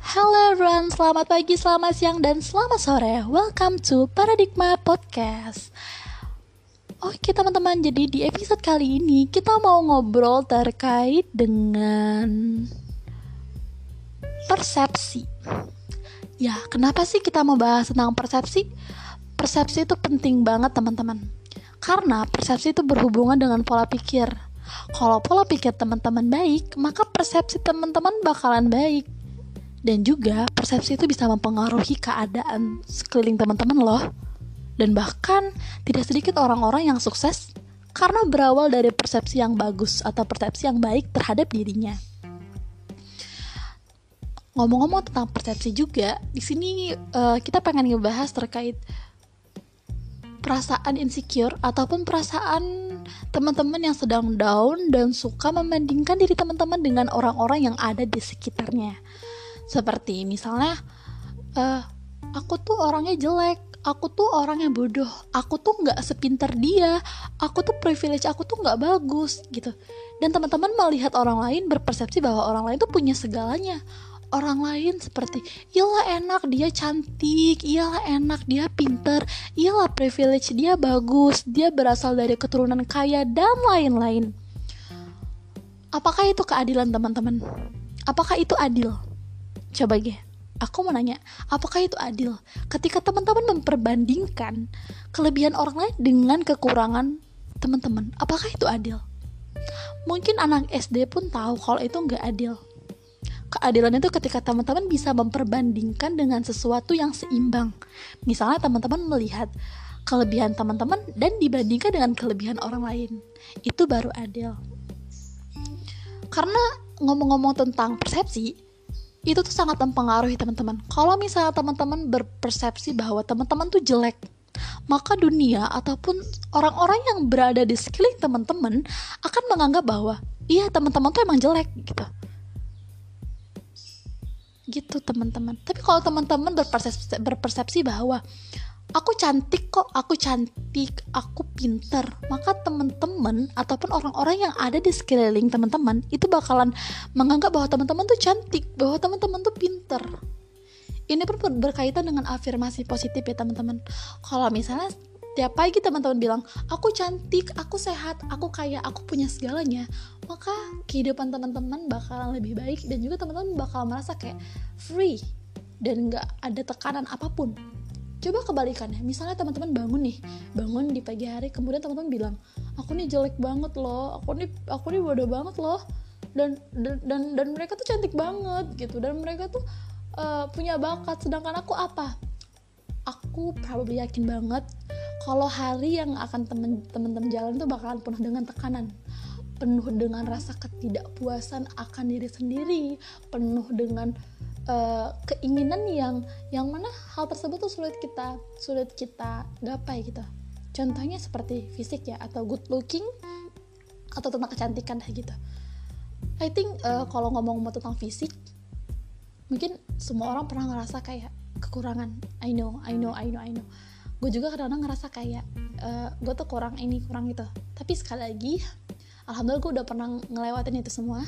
Halo everyone, selamat pagi, selamat siang, dan selamat sore. Welcome to Paradigma Podcast. Oke teman-teman, jadi di episode kali ini kita mau ngobrol terkait dengan persepsi. Ya, kenapa sih kita mau bahas tentang persepsi? Persepsi itu penting banget teman-teman. Karena persepsi itu berhubungan dengan pola pikir. Kalau pola pikir teman-teman baik, maka persepsi teman-teman bakalan baik dan juga persepsi itu bisa mempengaruhi keadaan sekeliling teman-teman loh. Dan bahkan tidak sedikit orang-orang yang sukses karena berawal dari persepsi yang bagus atau persepsi yang baik terhadap dirinya. Ngomong-ngomong tentang persepsi juga, di sini uh, kita pengen ngebahas terkait perasaan insecure ataupun perasaan teman-teman yang sedang down dan suka membandingkan diri teman-teman dengan orang-orang yang ada di sekitarnya seperti misalnya uh, aku tuh orangnya jelek aku tuh orangnya bodoh aku tuh nggak sepinter dia aku tuh privilege aku tuh nggak bagus gitu. Dan teman-teman melihat orang lain berpersepsi bahwa orang lain tuh punya segalanya. Orang lain seperti iyalah enak dia cantik iyalah enak dia pinter iyalah privilege dia bagus dia berasal dari keturunan kaya dan lain-lain. Apakah itu keadilan teman-teman? Apakah itu adil Coba ya, aku mau nanya, apakah itu adil ketika teman-teman memperbandingkan kelebihan orang lain dengan kekurangan teman-teman? Apakah itu adil? Mungkin anak SD pun tahu kalau itu nggak adil. Keadilan itu ketika teman-teman bisa memperbandingkan dengan sesuatu yang seimbang. Misalnya teman-teman melihat kelebihan teman-teman dan dibandingkan dengan kelebihan orang lain. Itu baru adil. Karena ngomong-ngomong tentang persepsi, itu tuh sangat mempengaruhi teman-teman. Kalau misalnya teman-teman berpersepsi bahwa teman-teman tuh jelek, maka dunia ataupun orang-orang yang berada di sekeliling teman-teman akan menganggap bahwa iya teman-teman tuh emang jelek gitu. Gitu teman-teman. Tapi kalau teman-teman berpersepsi, bahwa aku cantik kok, aku cantik, aku pinter. Maka teman-teman ataupun orang-orang yang ada di sekeliling teman-teman itu bakalan menganggap bahwa teman-teman tuh cantik, bahwa teman-teman tuh pinter. Ini pun berkaitan dengan afirmasi positif ya teman-teman. Kalau misalnya tiap pagi teman-teman bilang, aku cantik, aku sehat, aku kaya, aku punya segalanya, maka kehidupan teman-teman bakalan lebih baik dan juga teman-teman bakal merasa kayak free dan nggak ada tekanan apa pun coba kebalikannya misalnya teman-teman bangun nih bangun di pagi hari kemudian teman-teman bilang aku nih jelek banget loh aku nih aku nih bodoh banget loh. Dan dan dan, dan mereka tuh cantik banget gitu dan mereka tuh uh, punya bakat. Sedangkan aku apa? Aku probably yakin banget kalau hari yang akan temen-temen jalan itu bakalan penuh dengan tekanan. Penuh dengan rasa ketidakpuasan akan diri sendiri penuh dengan uh, keinginan yang yang mana hal tersebut tuh sulit kita sulit kita gapai gitu. Contohnya seperti fisik ya atau good looking atau tentang kecantikan gitu. I think uh, kalau ngomong-ngomong tentang fisik mungkin semua orang pernah ngerasa kayak kekurangan. I know I know I know I know. Gue juga kadang-kadang ngerasa kayak uh, gue tuh kurang ini kurang itu. Tapi sekali lagi alhamdulillah gue udah pernah ngelewatin itu semua.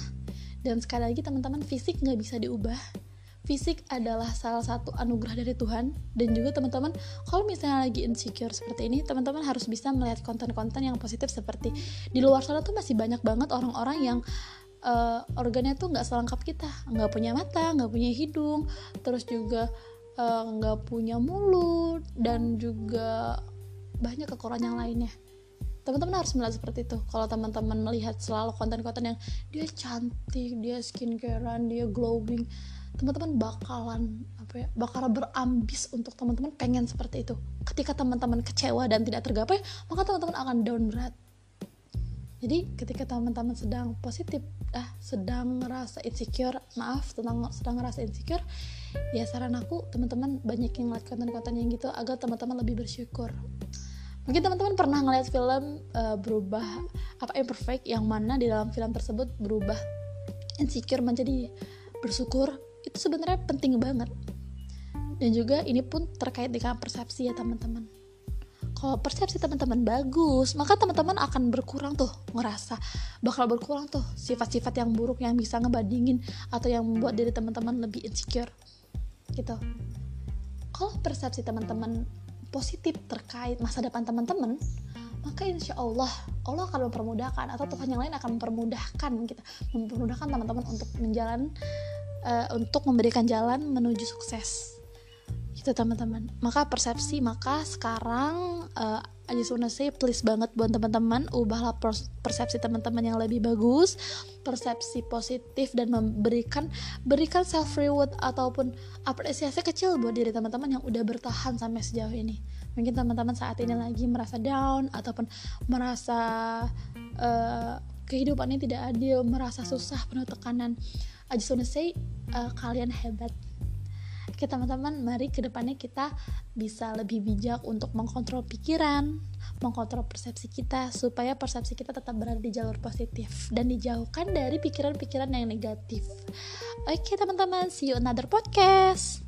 Dan sekali lagi teman-teman fisik nggak bisa diubah fisik adalah salah satu anugerah dari Tuhan. Dan juga teman-teman kalau misalnya lagi insecure seperti ini teman-teman harus bisa melihat konten-konten yang positif seperti di luar sana tuh masih banyak banget orang-orang yang uh, organnya tuh nggak selengkap kita. Nggak punya mata nggak punya hidung terus juga eh, nggak uh, punya mulut dan juga banyak kekurangan yang lainnya. Teman-teman harus melihat seperti itu. Kalau teman-teman melihat selalu konten-konten yang dia cantik dia skincarean dia glowing teman-teman bakalan apa ya bakal berambis untuk teman-teman pengen seperti itu. Ketika teman-teman kecewa dan tidak tergapai maka teman-teman akan down berat. Jadi ketika teman-teman sedang positif ah sedang ngerasa insecure maaf tentang sedang ngerasa insecure ya saran aku teman-teman banyak yang ngeliat konten-konten yang gitu agar teman-teman lebih bersyukur. Mungkin teman-teman pernah ngeliat film uh, berubah apa imperfect yang mana di dalam film tersebut berubah insecure menjadi bersyukur itu sebenarnya penting banget. Dan juga ini pun terkait dengan persepsi ya teman-teman. Kalau persepsi teman-teman bagus maka teman-teman akan berkurang tuh ngerasa bakal berkurang tuh sifat-sifat yang buruk yang bisa ngebandingin atau yang membuat diri teman-teman lebih insecure gitu. Kalau persepsi teman-teman positif terkait masa depan teman-teman maka insya Allah Allah akan mempermudahkan atau Tuhan yang lain akan mempermudahkan kita mempermudahkan teman-teman untuk menjalan uh, untuk memberikan jalan menuju sukses. Itu teman-teman. Maka persepsi maka sekarang uh, I just wanna say please banget buat teman-teman ubahlah persepsi teman-teman yang lebih bagus persepsi positif dan memberikan berikan self reward ataupun apresiasi kecil buat diri teman-teman yang udah bertahan sampai sejauh ini. Mungkin teman-teman saat ini lagi merasa down ataupun merasa uh, kehidupan ini tidak adil merasa susah penuh tekanan I just wanna say uh, kalian hebat Oke teman-teman, mari ke depannya kita bisa lebih bijak untuk mengkontrol pikiran, mengkontrol persepsi kita supaya persepsi kita tetap berada di jalur positif dan dijauhkan dari pikiran-pikiran yang negatif. Oke teman-teman, see you another podcast.